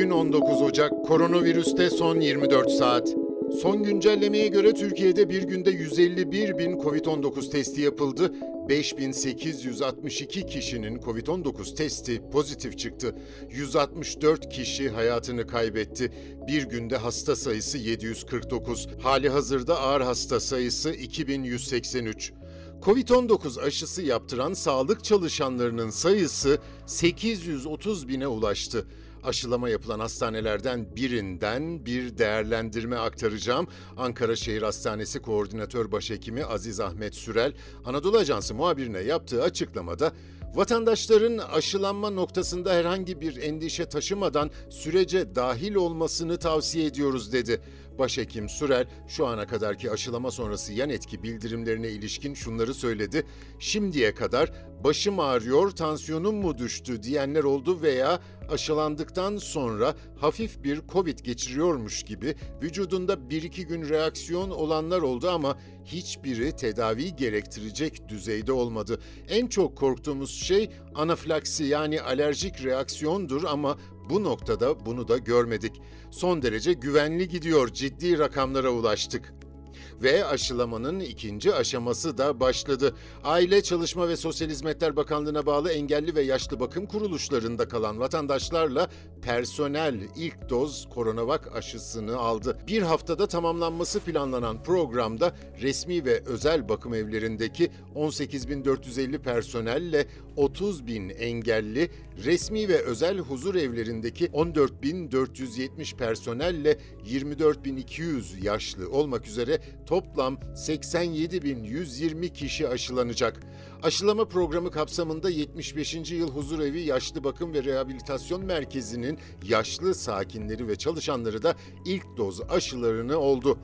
Bugün 19 Ocak, koronavirüste son 24 saat. Son güncellemeye göre Türkiye'de bir günde 151 bin COVID-19 testi yapıldı. 5862 kişinin COVID-19 testi pozitif çıktı. 164 kişi hayatını kaybetti. Bir günde hasta sayısı 749. Hali hazırda ağır hasta sayısı 2183. Covid-19 aşısı yaptıran sağlık çalışanlarının sayısı 830 bine ulaştı. Aşılama yapılan hastanelerden birinden bir değerlendirme aktaracağım. Ankara Şehir Hastanesi Koordinatör Başhekimi Aziz Ahmet Sürel, Anadolu Ajansı muhabirine yaptığı açıklamada vatandaşların aşılanma noktasında herhangi bir endişe taşımadan sürece dahil olmasını tavsiye ediyoruz dedi. Başhekim Sürel şu ana kadarki aşılama sonrası yan etki bildirimlerine ilişkin şunları söyledi. Şimdiye kadar başım ağrıyor, tansiyonum mu düştü diyenler oldu veya aşılandıktan sonra hafif bir Covid geçiriyormuş gibi vücudunda 1-2 gün reaksiyon olanlar oldu ama hiçbiri tedavi gerektirecek düzeyde olmadı. En çok korktuğumuz şey anafilaksi yani alerjik reaksiyondur ama bu noktada bunu da görmedik. Son derece güvenli gidiyor, ciddi rakamlara ulaştık ve aşılamanın ikinci aşaması da başladı. Aile, Çalışma ve Sosyal Hizmetler Bakanlığı'na bağlı engelli ve yaşlı bakım kuruluşlarında kalan vatandaşlarla personel ilk doz koronavak aşısını aldı. Bir haftada tamamlanması planlanan programda resmi ve özel bakım evlerindeki 18.450 personelle 30.000 engelli, resmi ve özel huzur evlerindeki 14.470 personelle 24.200 yaşlı olmak üzere toplam 87.120 kişi aşılanacak. Aşılama programı kapsamında 75. Yıl Huzurevi Yaşlı Bakım ve Rehabilitasyon Merkezi'nin yaşlı sakinleri ve çalışanları da ilk doz aşılarını oldu.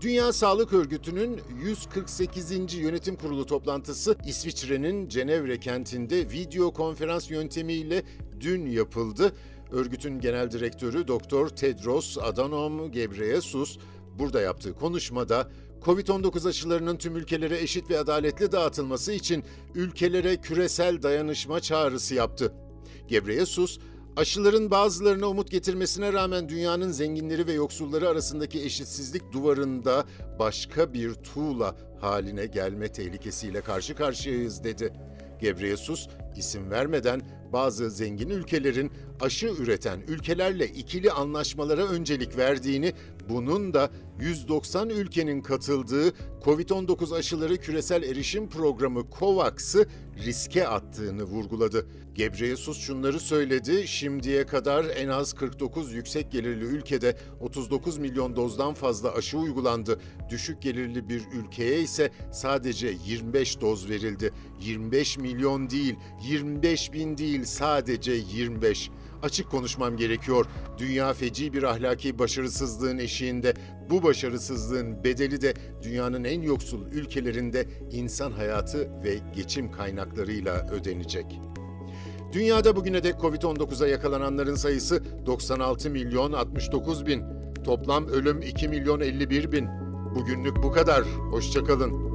Dünya Sağlık Örgütü'nün 148. Yönetim Kurulu toplantısı İsviçre'nin Cenevre kentinde video konferans yöntemiyle dün yapıldı. Örgütün genel direktörü Doktor Tedros Adhanom Ghebreyesus burada yaptığı konuşmada Covid-19 aşılarının tüm ülkelere eşit ve adaletli dağıtılması için ülkelere küresel dayanışma çağrısı yaptı. Gebreyesus, aşıların bazılarına umut getirmesine rağmen dünyanın zenginleri ve yoksulları arasındaki eşitsizlik duvarında başka bir tuğla haline gelme tehlikesiyle karşı karşıyayız dedi. Gebreyesus isim vermeden bazı zengin ülkelerin aşı üreten ülkelerle ikili anlaşmalara öncelik verdiğini, bunun da 190 ülkenin katıldığı COVID-19 aşıları küresel erişim programı COVAX'ı riske attığını vurguladı. Gebreyesus şunları söyledi, şimdiye kadar en az 49 yüksek gelirli ülkede 39 milyon dozdan fazla aşı uygulandı. Düşük gelirli bir ülkeye ise sadece 25 doz verildi. 25 milyon değil, 25 bin değil sadece 25. Açık konuşmam gerekiyor. Dünya feci bir ahlaki başarısızlığın eşiğinde. Bu başarısızlığın bedeli de dünyanın en yoksul ülkelerinde insan hayatı ve geçim kaynaklarıyla ödenecek. Dünyada bugüne dek Covid-19'a yakalananların sayısı 96 milyon 69 bin. Toplam ölüm 2 milyon 51 bin. Bugünlük bu kadar. Hoşçakalın.